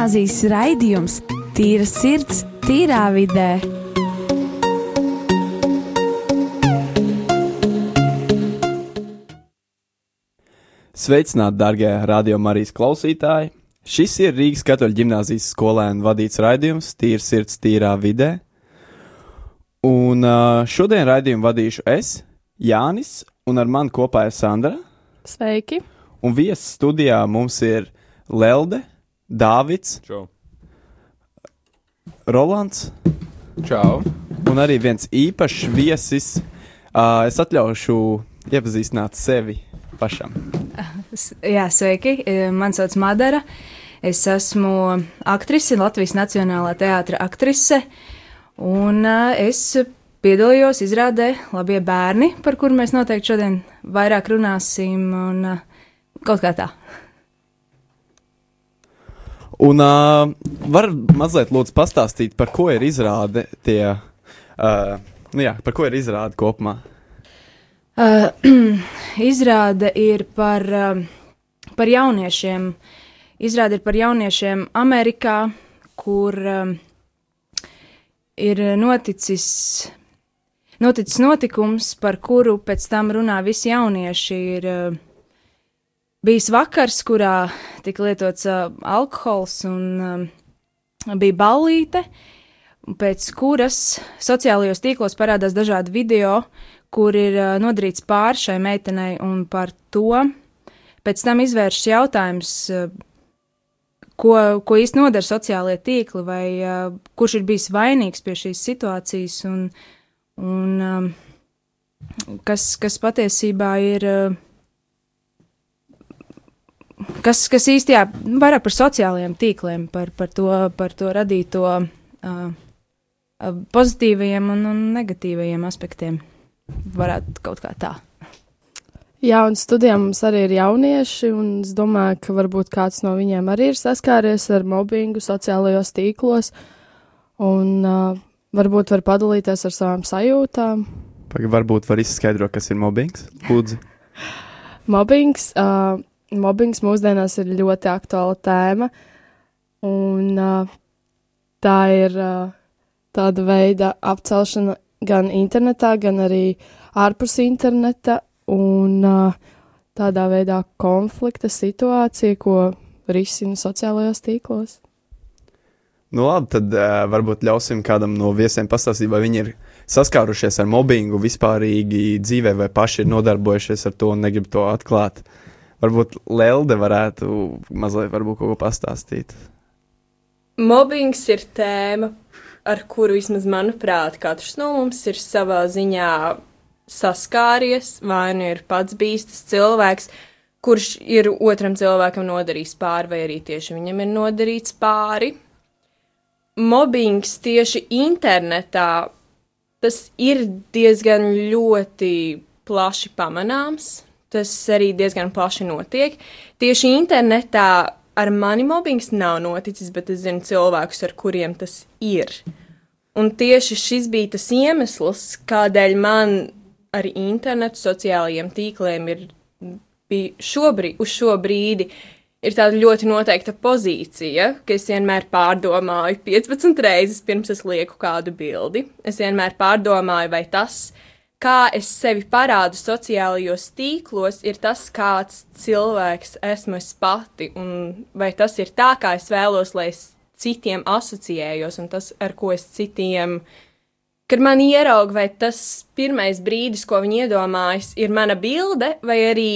gimnāzijas raidījums Tīra sirds, tīrā vidē. Sveicināti, darbie radio Marijas klausītāji! Šis ir Rīgas katoļu gimnāzijas skolēnu vadīts raidījums Tīra sirds, tīrā vidē. Un šodien raidījumu vadīšu es, Jānis, un ar mani kopā ir Sandra. Sveiki! Un viesis studijā mums ir Lelde, Dāvids, Čau. Rolands Čau. un arī viens īpašs viesis. Uh, es atļaušu iepazīstināt sevi pašam. Jā, sveiki. Mani sauc Madara. Es esmu aktrise, Latvijas Nacionālā teātra aktrise. Un ā, es piedalījos izrādē Labie bērni, par kuru mēs noteikti šodien vairāk runāsim. Un, ā, kaut kā tā. Un uh, var mazliet lūdzu pastāstīt, par ko ir izrāde tie, uh, nu jā, par ko ir izrāde kopumā. Uh, izrāde ir par, uh, par jauniešiem. Izrāde ir par jauniešiem Amerikā, kur um, ir noticis, noticis notikums, par kuru pēc tam runā visi jaunieši. Ir uh, bijis vakars, kurā tika lietots uh, alkohols un um, bija ballīte, pēc kuras sociālajos tīklos parādās dažādi video, kur ir uh, nodarīts pāri šai meitenei, un par to pēc tam izvēršas jautājums, uh, ko, ko īsti nodara sociālie tīkli, vai uh, kurš ir bijis vainīgs pie šīs situācijas, un, un um, kas, kas patiesībā ir. Uh, Kas, kas īstenībā nu, vairāk par sociālajiem tīkliem, par, par, to, par to radīto uh, pozitīvajiem un, un negatīvajiem aspektiem. Varētu kaut kā tā. Jā, un studijā mums arī ir jaunieši, un es domāju, ka varbūt kāds no viņiem arī ir saskāries ar mobbingu sociālajos tīklos, un uh, varbūt var padalīties ar savām sajūtām. Pagaid, Varbūt var izskaidrot, kas ir mobbings. Lūdzu, Mobbings, uh, mobbings mūsdienās ir ļoti aktuāla tēma, un uh, tā ir uh, tāda veida apcelšana gan internetā, gan arī ārpus interneta, un uh, tādā veidā konflikta situācija, ko risina sociālajos tīklos. nu labi, tad uh, varbūt ļausim kādam no viesiem pastāstīt, vai viņi ir saskārušies ar mobbingu vispārīgi dzīvē, vai paši ir nodarbojušies ar to un negrib to atklāt. Varbūt Lelde varētu mazliet varbūt kaut ko pastāstīt. Mobbings ir tēma, ar kuru vismaz manuprāt, katrs no mums ir savā ziņā saskāries, vai nu ir pats bijis tas cilvēks, kurš ir otram cilvēkam nodarījis pāri, vai arī tieši viņam ir nodarīts pāri. Mobbings tieši internetā tas ir diezgan ļoti plaši pamanāms. Tas arī diezgan plaši notiek. Tieši internetā ar mani mobbings nav noticis, bet es zinu cilvēkus, ar kuriem tas ir. Un tieši šis bija tas iemesls, kādēļ man ar internetu, sociālajiem tīkliem ir šobrīd, uz šo brīdi ir tāda ļoti noteikta pozīcija, ka es vienmēr pārdomāju 15 reizes pirms es lieku kādu bildi. Es vienmēr pārdomāju, vai tas, kā es sevi parādu sociālajos tīklos, ir tas, kāds cilvēks esmu es pati, un vai tas ir tā, kā es vēlos, lai es citiem asociējos, un tas, ar ko es citiem kad man ieraug, vai tas pirmais brīdis, ko viņi iedomājas, ir mana bilde, vai arī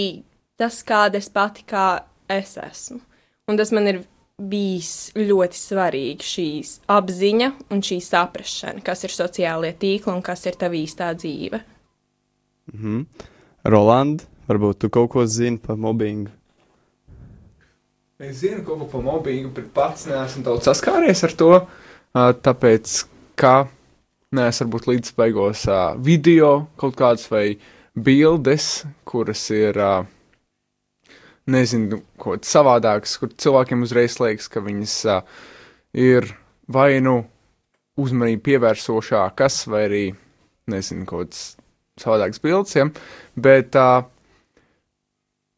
tas, kāda es pati kā es esmu. Un tas man ir bijis ļoti svarīgi, šīs apziņa un šī saprašana, kas ir sociālie tīkli un kas ir tava īstā dzīve. Mhm. Roland, varbūt tu kaut ko zini par mobbingu. Es zinu kaut ko par mobbingu, bet pats neesmu daudz saskāries ar to. Tāpēc, ka neesmu varbūt līdz beigās video kaut kādas vai bildes, kuras ir, nezinu, kaut kādas savādākas, kur cilvēkiem uzreiz liekas, ka viņas ā, ir vai nu uzmanību pievērsošākas, vai arī, nezinu, kaut kādas savādākas bildes, ja? bet uh,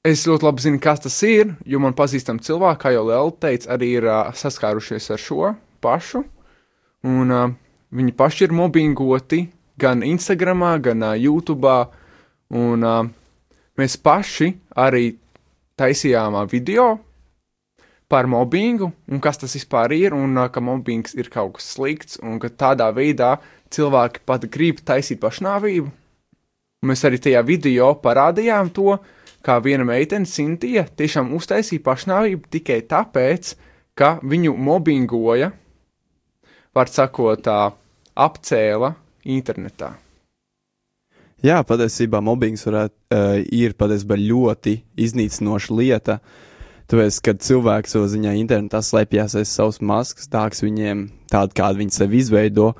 es ļoti labi zinu, kas tas ir, jo man pazīstami cilvēki, kā jau Lēl teica, arī ir uh, saskārušies ar šo pašu. Un uh, viņi paši ir mobbingoti gan Instagram, gan uh, YouTube. Un uh, mēs paši arī taisījām uh, video par mobbingu un kas tas vispār ir, un ka mobbings ir kaut kas slikts, un ka tādā veidā cilvēki pat grib taisīt pašnāvību. Un mēs arī tajā video parādījām to, kā viena meitene, Sintīna, tiešām uztaisīja pašnāvību tikai tāpēc, ka viņu mobbingoja, var sakot, tā apcēla internetā. Jā, patiesībā mobbings varētu, uh, ir patiesībā ļoti iznīcinoša lieta. Tāpēc, kad cilvēks savā ziņā internetā slēpjas aiz savas maskas, tāds viņiem, tāda kāda viņi sevi izveido,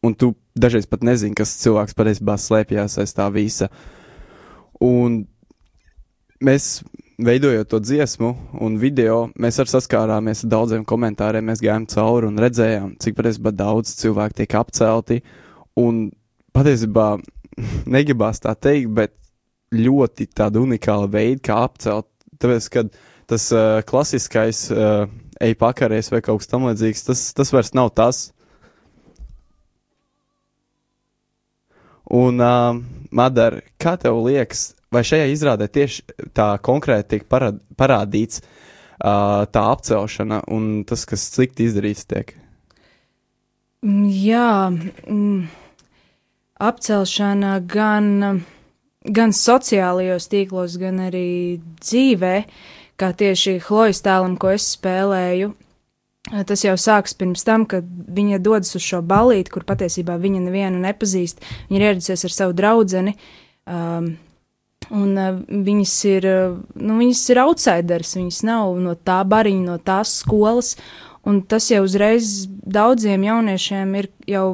un tu dažreiz pat nezini, kas cilvēks patiesībā slēpjas aiz tā visa. Un mēs veidojot to dziesmu un video, mēs arī saskārāmies ar daudziem komentāriem. Mēs gājām cauri un redzējām, cik patiesībā daudz cilvēku tiek apcelti. Un patiesībā negribās tā teikt, bet ļoti tāda unikāla veida, kā apcelt. Tāpēc, kad tas uh, klasiskais uh, ej pakaries vai kaut kas tamlīdzīgs, tas, tas vairs nav tas. Un, uh, Madara, kā tev liekas, vai šajā izrādē tieši tā konkrēti tiek parād, parādīts uh, tā apcelšana un tas, kas slikti izdarīts, tiek? Mm, Jā, mm, apcelšana gan, gan sociālajos tīklos, gan arī dzīvē, kā tieši Chlojas tēlam, ko es spēlēju. Tas jau sākas pirms tam, kad viņa dodas uz šo balīti, kur patiesībā viņa nevienu nepazīst. Viņa ir ieradusies ar savu draugu. Um, Un uh, viņas ir, uh, nu, viņas ir outsiders, viņas nav no tā bariņa, no tās skolas. Un tas jau uzreiz daudziem jauniešiem ir jau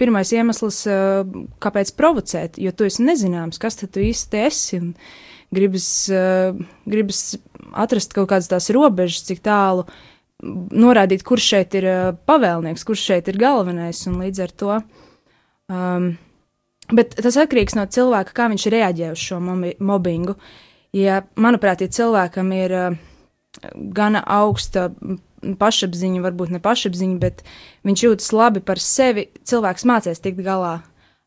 pirmais iemesls, uh, kāpēc provocēt, jo tu esi nezināms, kas tu īsti esi. Un gribas, uh, gribas atrast kaut kādas tās robežas, cik tālu norādīt, kurš šeit ir uh, pavēlnieks, kurš šeit ir galvenais. Un līdz ar to um, Bet tas atkarīgs no cilvēka, kā viņš reaģē uz šo mobbingu. Ja, manuprāt, ja cilvēkam ir uh, gana augsta pašapziņa, varbūt ne pašapziņa, bet viņš jūtas labi par sevi, cilvēks mācīs tikt galā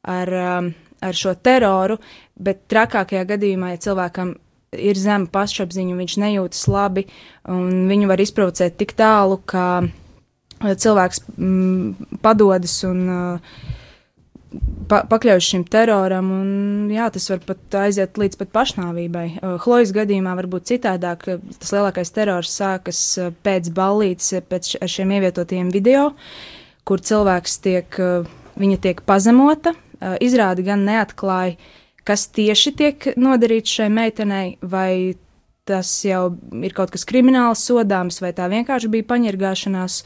ar, um, ar šo teroru, bet trakākajā gadījumā, ja cilvēkam ir zema pašapziņa, viņš nejūtas labi, un viņu var izprovocēt tik tālu, ka cilvēks mm, padodas un uh, pa, pakļauts šim teroram, un jā, tas var pat aiziet līdz pat pašnāvībai. Chlojas gadījumā var būt citādāk. Tas lielākais terors sākas pēc ballītes, pēc šiem ievietotiem video, kur cilvēks tiek, viņa tiek pazemota. Izrādi gan neatklāja, kas tieši tiek nodarīts šai meitenei, vai tas jau ir kaut kas krimināls sodāms, vai tā vienkārši bija paņirgāšanās.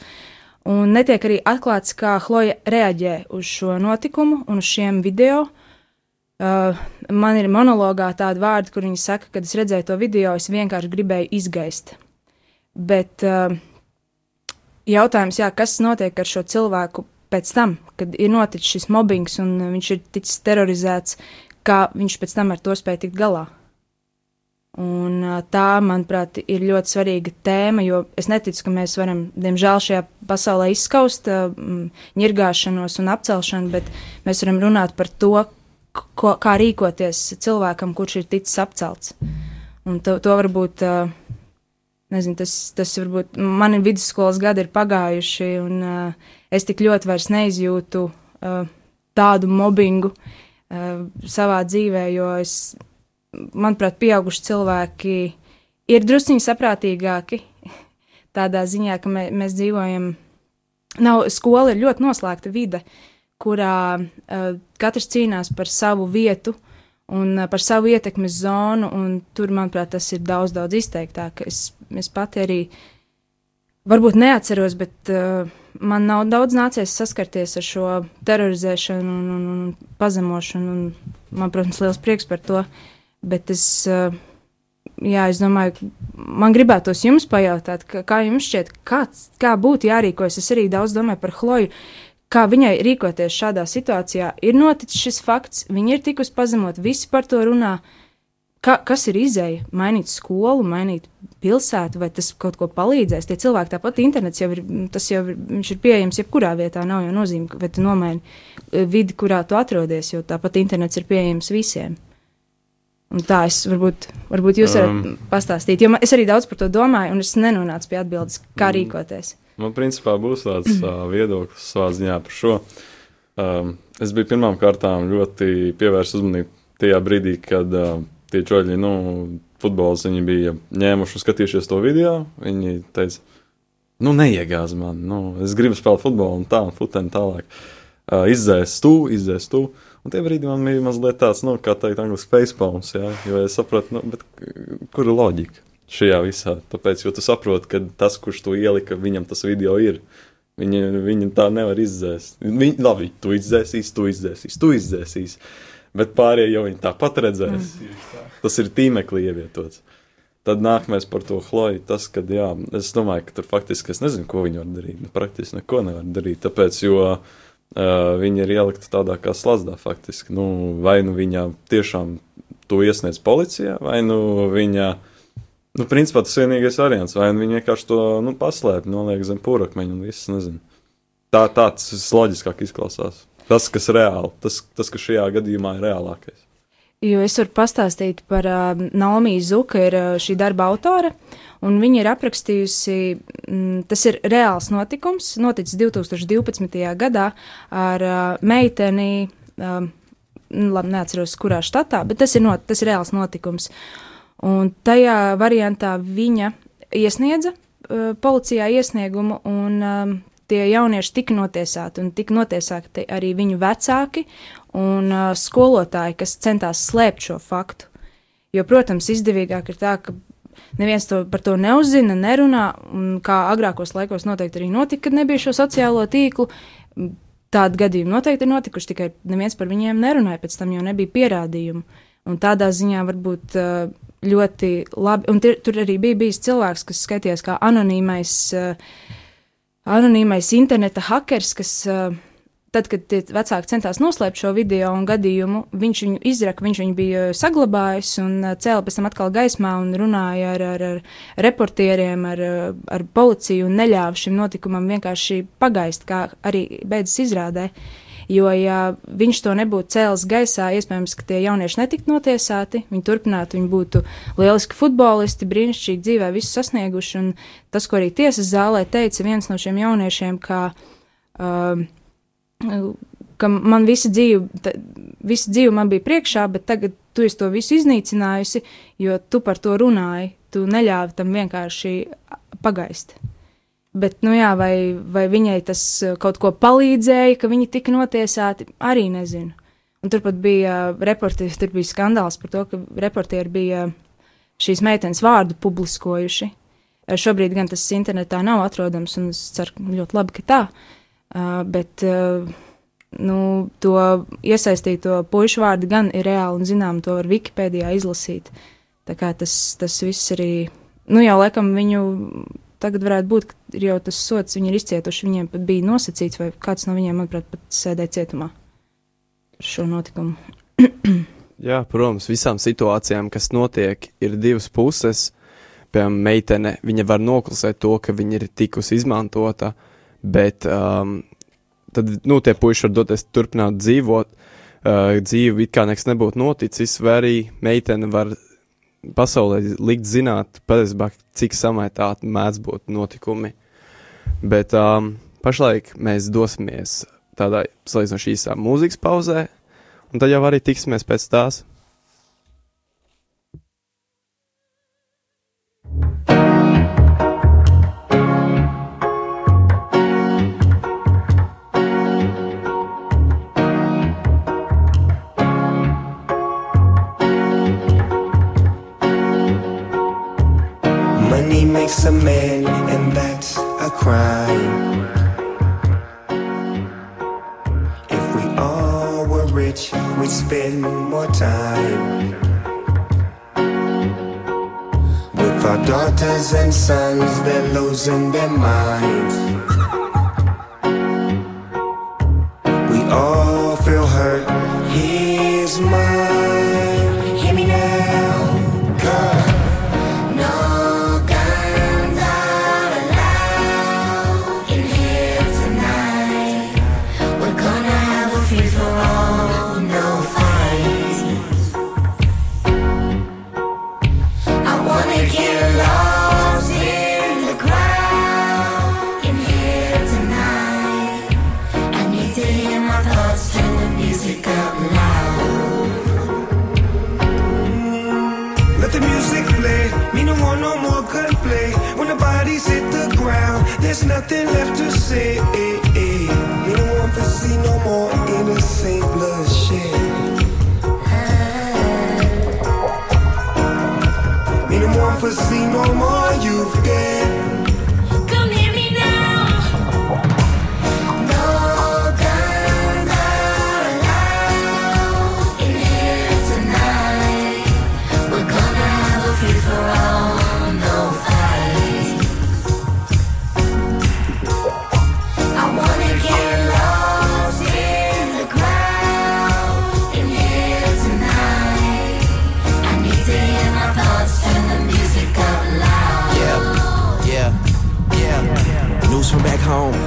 Un netiek arī atklāts, kā Chloja reaģē uz šo notikumu un uz šiem video. Uh, man ir monologā tāda vārda, kur viņa saka, kad es redzēju to video, es vienkārši gribēju izgaist. Bet uh, jautājums, jā, kas notiek ar šo cilvēku pēc tam, kad ir noticis šis mobbings un viņš ir ticis terorizēts, kā viņš pēc tam ar to spēja tikt galā? Un tā, manuprāt, ir ļoti svarīga tēma, jo es neticu, ka mēs varam, diemžēl, šajā pasaulē izskaust ņirgāšanos un apcelšanu, bet mēs varam runāt par to, ko, kā rīkoties cilvēkam, kurš ir ticis apcelts. Un to, to varbūt, nezinu, tas, tas varbūt mani vidusskolas gadi ir pagājuši, un es tik ļoti vairs neizjūtu tādu mobbingu savā dzīvē, jo es manuprāt, pieauguši cilvēki ir drusciņi saprātīgāki. Tādā ziņā, ka mē, mēs dzīvojam, nav skola ir ļoti noslēgta vide, kurā uh, katrs cīnās par savu vietu un uh, par savu ietekmes zonu, tur, manuprāt, tas ir daudz, daudz izteiktāk. Es, es pati arī varbūt neatceros, bet uh, man nav daudz nācies saskarties ar šo terorizēšanu un, un, un pazemošanu, un man, protams, liels prieks par to. Uh, Bet es, eh, jā, es domāju, man gribētos jums pajautāt, ka, kā jums šķiet, kāds, kā būtu jārīkojas. Es arī daudz domāju par Chloju. Kā viņai rīkoties šādā situācijā? Ir noticis šis fakts, viņa ir tikusi pazemot, visi par to runā. ka, kas ir izēja? Mainīt skolu, mainīt pilsētu, vai tas kaut ko palīdzēs. Tie cilvēki tāpat internets jau ir, tas jau ir, ir pieejams jebkurā vietā, nav jau nozīme, vai tu nomaini eh, vidi, kurā tu atrodies, jo tāpat internets ir pieejams visiem. Un tā es varbūt, varbūt jūs varat um, pastāstīt, jo man, es arī daudz par to domāju, un es nenonācu pie atbildes, kā mm, rīkoties. Man principā būs tāds uh, viedoklis savā ziņā par šo. Um, es biju pirmām kārtām ļoti pievērsts uzmanību tajā brīdī, kad uh, tie čoļi, nu, futbols, viņi bija ņēmuši un skatījušies to video. Viņi teica, nu, neiegāz man, nu, es gribu spēlēt futbolu un tā, un futeni tālāk. Uh, izdzēs tu, izdzēs tu. Un tie brīdi man bija mazliet tāds, nu, kā teikt, angļuiski facepalms, jā, jo es sapratu, nu, bet kur ir loģika šajā visā? Tāpēc, jo tu saproti, ka tas, kurš to ielika, viņam tas video ir. Viņi, viņi tā nevar izdzēst. Viņi, labi, tu izdzēsīs, tu izdzēsīs, tu izdzēsīs. Bet pārējie jau viņi tāpat redzēs. Mm. Tas ir tīmeklī ievietots. Tad nākamais par to chloju. Tas, ka, jā, es domāju, ka tur faktiski es nezinu, ko viņi var darīt. Nu, praktiski neko nevar darīt. Tāpēc, jo Uh, viņa ir ielikta tādā kā slazdā, faktiski. Nu, vai nu viņa tiešām to iesniedz policijā, vai nu viņa, nu, principā tas vienīgais variants, vai nu viņa vienkārši to nu, paslēp, noliek zem pūrakmeņa un viss nezinu. Tā, tāds loģiskāk izklausās. Tas, kas reāli, tas, tas, kas šajā gadījumā ir reālākais. Jo es varu pastāstīt par uh, Naomi Zuka, ir uh, šī darba autore, un viņa ir aprakstījusi, mm, tas ir reāls notikums, noticis 2012. gadā ar uh, meiteni, uh, labi, neatceros, kurā štatā, bet tas ir, not, tas ir reāls notikums. Un tajā variantā viņa iesniedza uh, policijā iesniegumu, un um, tie jaunieši tika notiesāti, un tika notiesāti arī viņu vecāki un uh, skolotāji, kas centās slēpt šo faktu. Jo, protams, izdevīgāk ir tā, ka neviens to par to neuzzina, nerunā, un kā agrākos laikos noteikti arī notika, kad nebija šo sociālo tīklu. Tādi gadījumi noteikti ir notikuši, tikai neviens par viņiem nerunāja, pēc tam jau nebija pierādījumu. Un tādā ziņā varbūt uh, ļoti labi, un tur, arī bija bijis cilvēks, kas skaitījās kā anonīmais, uh, anonīmais interneta hakers, kas uh, tad, kad vecāki centās noslēpt šo video un gadījumu, viņš viņu izraka, viņš viņu bija saglabājis un uh, cēla pēc tam atkal gaismā un runāja ar, ar, ar reportieriem, ar, uh, ar policiju un neļāva šim notikumam vienkārši pagaist, kā arī beidzas izrādē. Jo, ja viņš to nebūtu cēlis gaisā, iespējams, ka tie jaunieši netiktu notiesāti, viņi turpinātu, viņi būtu lieliski futbolisti, brīnišķīgi dzīvē, visu sasnieguši. Un tas, ko arī tiesas zālē teica viens no šiem jauniešiem, ka uh, ka man visa dzīve, visa dzīve man bija priekšā, bet tagad tu esi to visu iznīcinājusi, jo tu par to runāji, tu neļāvi tam vienkārši pagaist. Bet, nu jā, vai, vai viņai tas kaut ko palīdzēja, ka viņi tika notiesāti, arī nezinu. Un turpat bija reportieri, tur bija skandāls par to, ka reportieri bija šīs meitenes vārdu publiskojuši. Šobrīd gan tas internetā nav atrodams, un es ceru ļoti labi, ka tā. Bet nu, to iesaistīto pušu vārdu gan ir reāli un zinām, to var Wikipēdijā izlasīt. Tā kā tas, tas viss arī, nu jau laikam viņu tagad varētu būt, ka jau tas sots, viņi ir izcietuši, viņiem pat bija nosacīts, vai kāds no viņiem, manuprāt, pat sēdēja cietumā par šo notikumu. Jā, protams, visām situācijām, kas notiek, ir divas puses. Piemēram, meitene, viņa var noklusēt to, ka viņa ir tikusi izmantota, Bet um, tad, nu, tie puiši var doties turpināt dzīvot, uh, dzīvi it kā nekas nebūtu noticis, vai arī meitene var pasaulē likt zināt, patiesībā, cik samaitāti mēdz būt notikumi. Bet um, pašlaik mēs dosimies tādā salīdzinoši īsā mūzikas pauzē, un tad jau arī tiksimies pēc tās. Makes a man, and that's a crime. If we all were rich, we'd spend more time with our daughters and sons. They're losing their minds. prophecy no more. You've been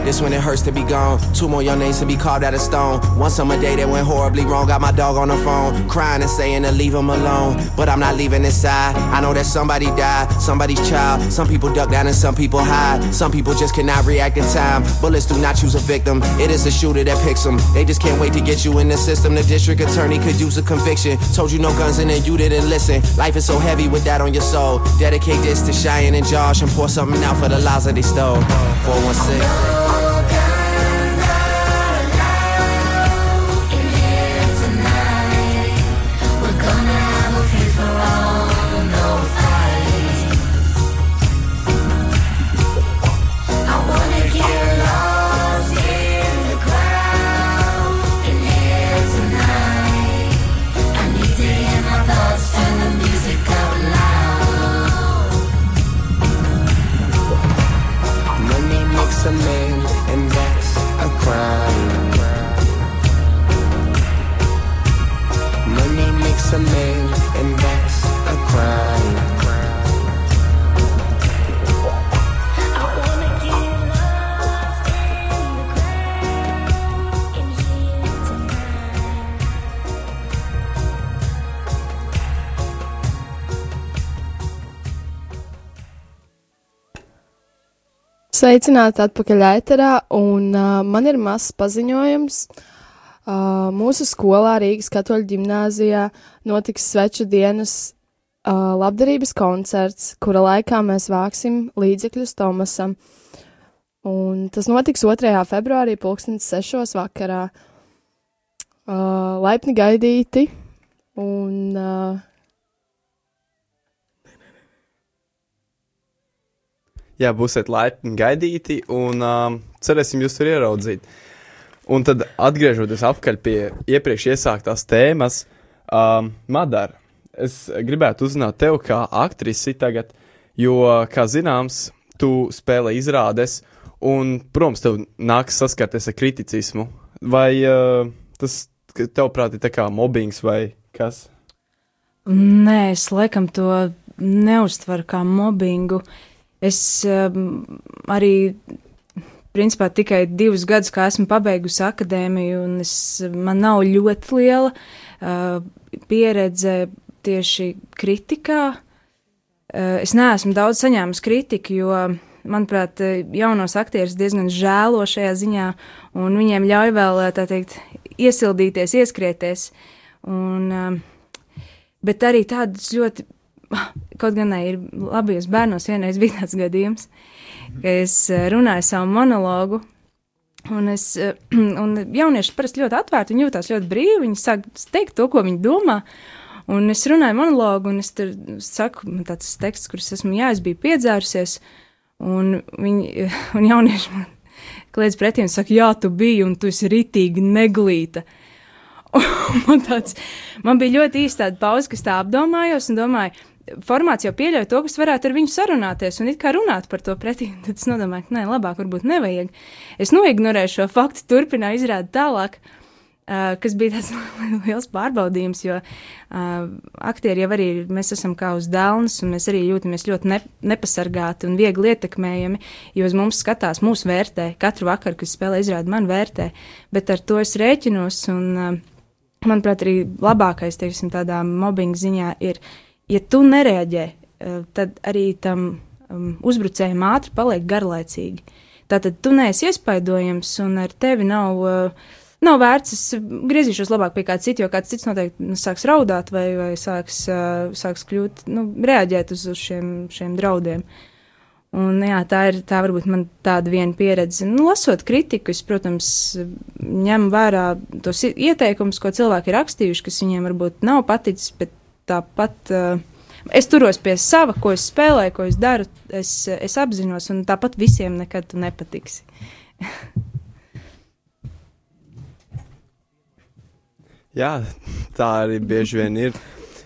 This when it hurts to be gone. Two more young names to be carved out of stone. One summer day that went horribly wrong. Got my dog on the phone, crying and saying to leave him alone. But I'm not leaving his side. I know that somebody died, somebody's child. Some people duck down and some people hide. Some people just cannot react in time. Bullets do not choose a victim. It is the shooter that picks them. They just can't wait to get you in the system. The district attorney could use a conviction. Told you no guns and then you didn't listen. Life is so heavy with that on your soul. Dedicate this to Cheyenne and Josh and pour something out for the lives that they stole. 416. Sveicināti atpakaļ ēterā, un uh, man ir mazs paziņojums. Uh, mūsu skolā Rīgas katoļu ģimnāzijā notiks sveču dienas uh, labdarības koncerts, kura laikā mēs vāksim līdzekļus Tomasam. Un tas notiks 2. februārī, 2006. vakarā. Uh, laipni gaidīti, un uh, Jā, būsiet laipni gaidīti un um, cerēsim jūs tur ieraudzīt. Un tad atgriežoties atpakaļ pie iepriekš iesāktās tēmas, um, Madara, es gribētu uzzināt tevi kā aktrisi tagad, jo, kā zināms, tu spēlē izrādes, un, protams, tev nāks saskarties ar kriticismu. Vai uh, tas, ka tev prāt, ir tā kā mobbings vai kas? Nē, es laikam to neuztveru kā mobbingu. Es um, arī, principā, tikai divus gadus, kā esmu pabeigusi akadēmiju, un es, man nav ļoti liela uh, pieredze tieši kritikā. Uh, es neesmu daudz saņēmusi kritiku, jo, manuprāt, jaunos aktierus diezgan žēlo šajā ziņā, un viņiem ļauj vēl, tā teikt, iesildīties, ieskrieties. Un, uh, bet arī tādas ļoti Kaut gan ne, ir labajos bērnos vienreiz bija tāds gadījums, ka es runāju savu monologu. Un, es, un jaunieši parasti ļoti atvērti, viņi jūtas ļoti brīvi, viņi sāk teikt to, ko viņi domā. Un es runāju monologu, un es tur saku, tāds teksts, kurus esmu, jā, es biju piedzērusies, un, viņi, un jaunieši man kliedz pretī un saka, jā, tu biji, un tu esi ritīgi neglīta. man, tāds, man bija ļoti īsta tāda pauze, kas tā apdomājos un domāju, formāts jau pieļauj to, kas varētu ar viņu sarunāties un it kā runāt par to pretī. Tad es nodomāju, ka nē, labāk varbūt nevajag. Es noignorēju šo faktu, turpināju izrādīt tālāk. Uh, kas bija tāds liels pārbaudījums, jo uh, aktieri jau arī mēs esam kā uz dēlnes, un mēs arī jūtamies ļoti ne, nepasargāti un viegli ietekmējami, jo uz mums skatās, mūsu vērtē, katru vakaru, kad spēlē izrādi, man vērtē, bet ar to es rēķinos, un, uh, manuprāt, arī labākais, teiksim, tādā mobbinga ziņā ir, ja tu nereaģē, uh, tad arī tam um, uzbrucējiem ātri paliek garlaicīgi. Tātad tu neesi iespaidojams, un ar tevi nav. Uh, Nav vērts, es griezīšos labāk pie kāda cita, jo kāds cits noteikti nu, sāks raudāt vai, vai sāks, uh, sāks kļūt, nu, reaģēt uz, uz šiem, šiem draudiem. Un, jā, tā ir tā varbūt man tāda viena pieredze. Nu, lasot kritiku, es, protams, ņemu vērā tos ieteikumus, ko cilvēki ir rakstījuši, kas viņiem varbūt nav paticis, bet tāpat uh, es turos pie sava, ko es spēlēju, ko es daru, es, es apzinos, un tāpat visiem nekad tu nepatiksi. Jā, tā arī bieži vien ir.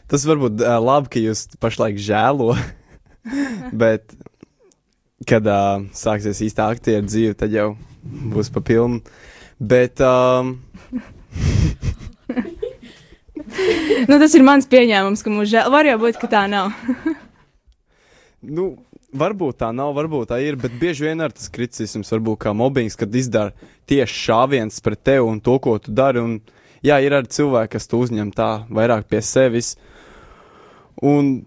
Tas varbūt uh, labi, ka jūs pašlaik žēlo, bet, kad uh, sāksies īstā aktieru dzīve, tad jau būs pa pilnu. Bet, um, nu, tas ir mans pieņēmums, ka mums žēl. Var jau būt, ka tā nav. nu, varbūt tā nav, varbūt tā ir, bet bieži vien ar tas kriticisms, varbūt kā mobbings, kad izdara tieši šāviens pret tevi un to, ko tu dari. Un, jā, ir arī cilvēki, kas to uzņem tā vairāk pie sevis. Un,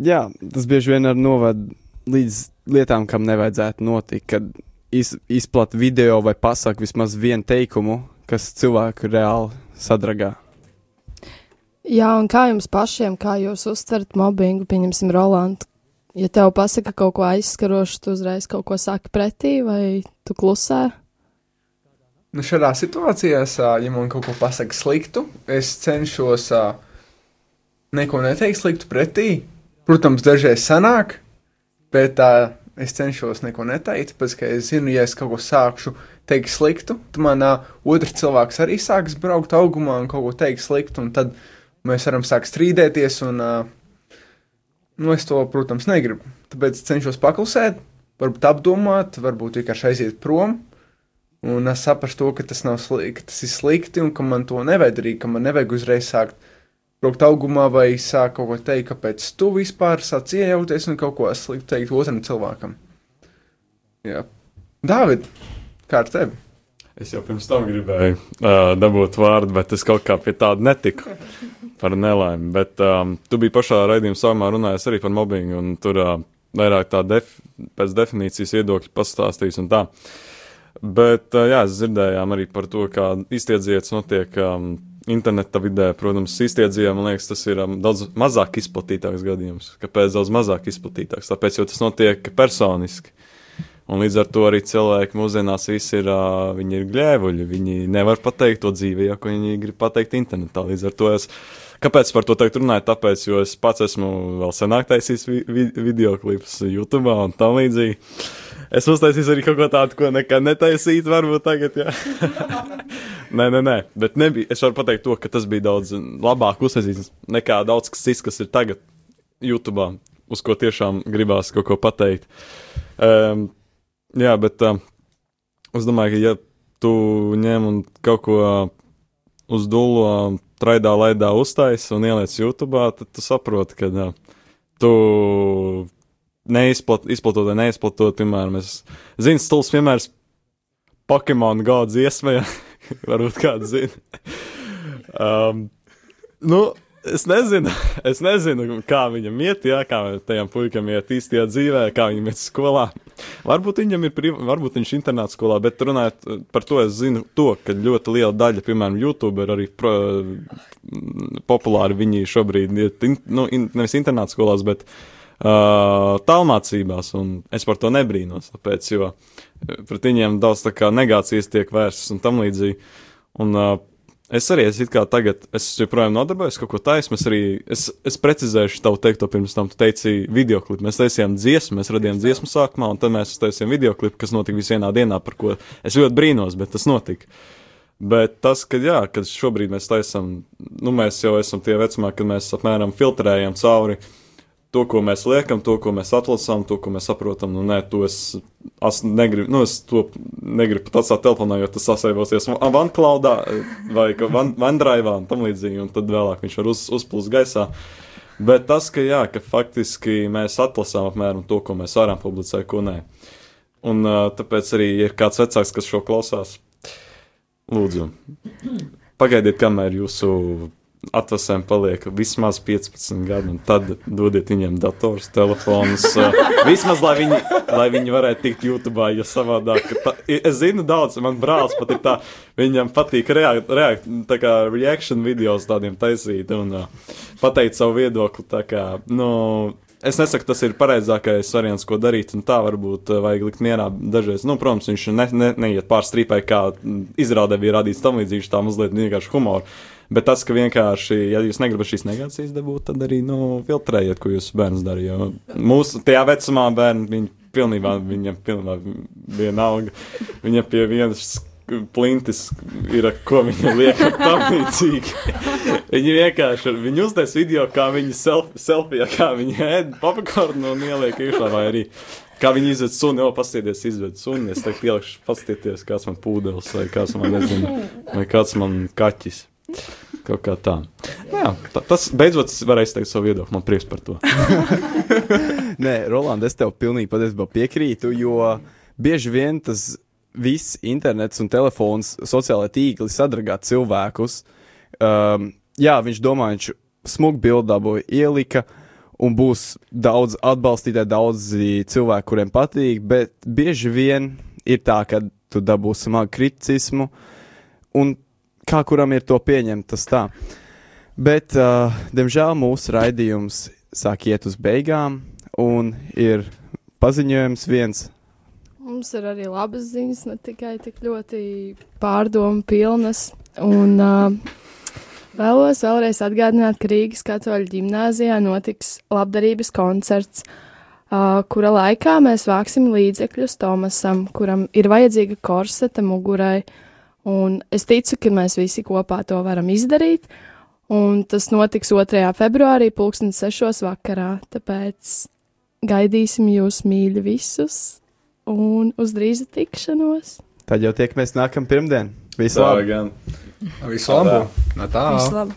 jā, tas bieži vien arī noved līdz lietām, kam nevajadzētu notikt, kad iz, izplat video vai pasaka vismaz vienu teikumu, kas cilvēku reāli sadragā. Jā, un kā jums pašiem, kā jūs uztverat mobbingu, pieņemsim, Rolandu? Ja tev pasaka kaut ko aizskarošu, tu uzreiz kaut ko saki pretī, vai tu klusē? Nu, šādā situācijā, ja man kaut ko pasaka sliktu, es cenšos neko neteikt sliktu pretī. Protams, dažreiz sanāk, bet uh, es cenšos neko neteikt, tāpēc, ka es zinu, ja es kaut ko sākšu teikt sliktu, tad man uh, otrs cilvēks arī sāks braukt augumā un kaut ko teikt sliktu, un tad mēs varam sākt strīdēties, un uh, nu, es to, protams, negribu. Tāpēc cenšos paklusēt, varbūt apdomāt, varbūt vienkārši aiziet prom. Un es saprotu, to, ka tas, nav sli ka tas ir slikti un ka man to nevajag darīt, ka man nevajag uzreiz sākt braukt augumā vai sākt kaut ko teikt, kāpēc tu vispār sāc iejaukties un kaut ko sliktu teikt otram cilvēkam. Jā, Dāvid, kā ar tevi? Es jau pirms tam gribēju uh, dabūt vārdu, bet es kaut kā pie tāda netiku par nelaimi. Bet um, tu biji pašā raidījuma sākumā runājis arī par mobbingu, un tur uh, vairāk tā def pēc definīcijas viedokļa pastāstījis un tā. Bet, uh, jā, dzirdējām arī par to, kā iztiedziets notiek um, interneta vidē. Protams, iztiedzījā, man liekas, tas ir um, daudz mazāk izplatītāks gadījums. Kāpēc daudz mazāk izplatītāks? Tāpēc, jo tas notiek personiski. Un līdz ar to arī cilvēki mūsdienās visi ir, uh, viņi ir gļēvuļi. Viņi nevar pateikt to dzīvē, ja ko viņi grib pateikt internetā. Līdz ar to es, kāpēc par to teikt runāju? Tāpēc, jo es pats esmu vēl senāk taisījis vi vi video klipus YouTube un tam līdzīgi. Es uztaisīju arī kaut ko tādu, ko nekad netaisītu, varbūt tagad, nē, nē, nē, bet nebija. Es varu pateikt to, ka tas bija daudz labāk uztaisīts nekā daudz kas cits, kas ir tagad YouTube, uz ko tiešām gribās kaut ko pateikt. Um, jā, bet uh, es domāju, ka ja tu ņem un kaut ko uz dūlo traidā laidā uztais un ieliec YouTube, tad tu saproti, ka uh, tu neizplat, izplatot vai neizplatot, piemēram, es zinu, stulbs piemērs Pokemon Go dziesmē, varbūt kāds zina. um, nu, es nezinu, es nezinu, kā viņam iet, jā, kā tajam puikam iet īstajā dzīvē, kā viņam iet skolā. Varbūt ir, priv... varbūt viņš ir internāta skolā, bet runājot par to, es zinu to, ka ļoti liela daļa, piemēram, YouTube ir arī pro... populāri viņi šobrīd iet, in... nu, in... nevis internāta skolās, bet uh, tālmācībās, un es par to nebrīnos, tāpēc, jo pret viņiem daudz tā kā negācijas tiek vērstas un tam līdzīgi. Un uh, es arī it kā tagad, es joprojām nodarbojos kaut ko taisnu, es arī, es, es precizēšu tavu teikto pirms tam, tu teici videoklipu, mēs taisījām dziesmu, mēs radījām dziesmu sākumā, un tad mēs taisījām videoklipu, kas notika vienā dienā, par ko es ļoti brīnos, bet tas notika. Bet tas, ka, jā, kad šobrīd mēs taisām, nu, mēs jau esam tie vecumā, kad mēs apmēram filtrējam cauri to, ko mēs liekam, to, ko mēs atlasām, to, ko mēs saprotam. Nu, nē, to es, es negribu, nu, es to negribu pat atstāt telefonā, jo tas sasēvosies OneCloudā vai OneDrive un tam līdzīgi, un tad vēlāk viņš var uz, uzplūst gaisā. Bet tas, ka, jā, ka faktiski mēs atlasām apmēram to, ko mēs varam publicēt, ko nē. Un tāpēc arī, ja kāds vecāks, kas šo klausās, lūdzu, pagaidiet, kamēr jūsu atvasēm paliek vismaz 15 gadi, un tad dodiet viņiem dators, telefonus. Vismaz, lai viņi, lai viņi varētu tikt YouTube, jo savādāk. Tā, es zinu, daudz, man brālis pat ir tā, viņam patīk reakt, reakt, tā kā reaction videos tādiem taisīt un pateikt savu viedokli. Tā kā, nu, Es nesaku, tas ir pareizākais variants, ko darīt, tā varbūt vajag likt mierā dažreiz. Nu, protams, viņš ne, ne, neiet pār strīpai, kā izrādē bija radīts tam līdzīgi, tā mazliet vienkārši humoru. Bet tas, ka vienkārši, ja jūs negribat šīs negācijas dabūt, tad arī, nu, filtrējiet, ko jūsu bērns darīja. Jo Mūsu tajā vecumā bērni, viņi pilnībā, viņam pilnībā vienalga. Viņam pie vienas plintis ir, ko viņi liek tam līdzīgi. Viņi vienkārši, viņi uztais video, kā viņi self, selfijā, kā viņi ēd popkornu un ieliek iekšā vai arī. Kā viņi izved suni, jau pastieties, izved suni. Es tagad ielikšu, pastieties, kāds man pūdelis, vai kāds man nezinu, vai kāds man kaķis. Kaut kā tā. Jā, ta, tas beidzot varēs teikt savu viedokli. Man prieks par to. Nē, Roland, es tev pilnīgi patiesībā piekrītu, jo bieži vien tas viss internets un telefons, sociālai tīkli sadragā cilvēkus. Um, jā, viņš domā, viņš smūgi bildāboja, ielika, un būs daudz atbalstītāji, daudzi cilvēki, kuriem patīk, bet bieži vien ir tā, ka tu dabūsi smagu kriticismu, un kā kuram ir to pieņemt, tas tā. Bet, uh, diemžēl, mūsu raidījums sāk iet uz beigām, un ir paziņojums viens. Mums ir arī labas ziņas, ne tikai tik ļoti pārdomu pilnas. Un uh, vēlos vēlreiz atgādināt, ka Rīgas katoļu ģimnāzijā notiks labdarības koncerts, uh, kura laikā mēs vāksim līdzekļus Tomasam, kuram ir vajadzīga korseta mugurai. Un es ticu, ka mēs visi kopā to varam izdarīt. Un tas notiks 2. februārī, 2006. vakarā. Tāpēc gaidīsim jūs mīļi visus un uz drīzu tikšanos. Tad jau tiekamies nākamā pirmdiena. Visu labu! gan. Visu labu! No tā! Visu labu!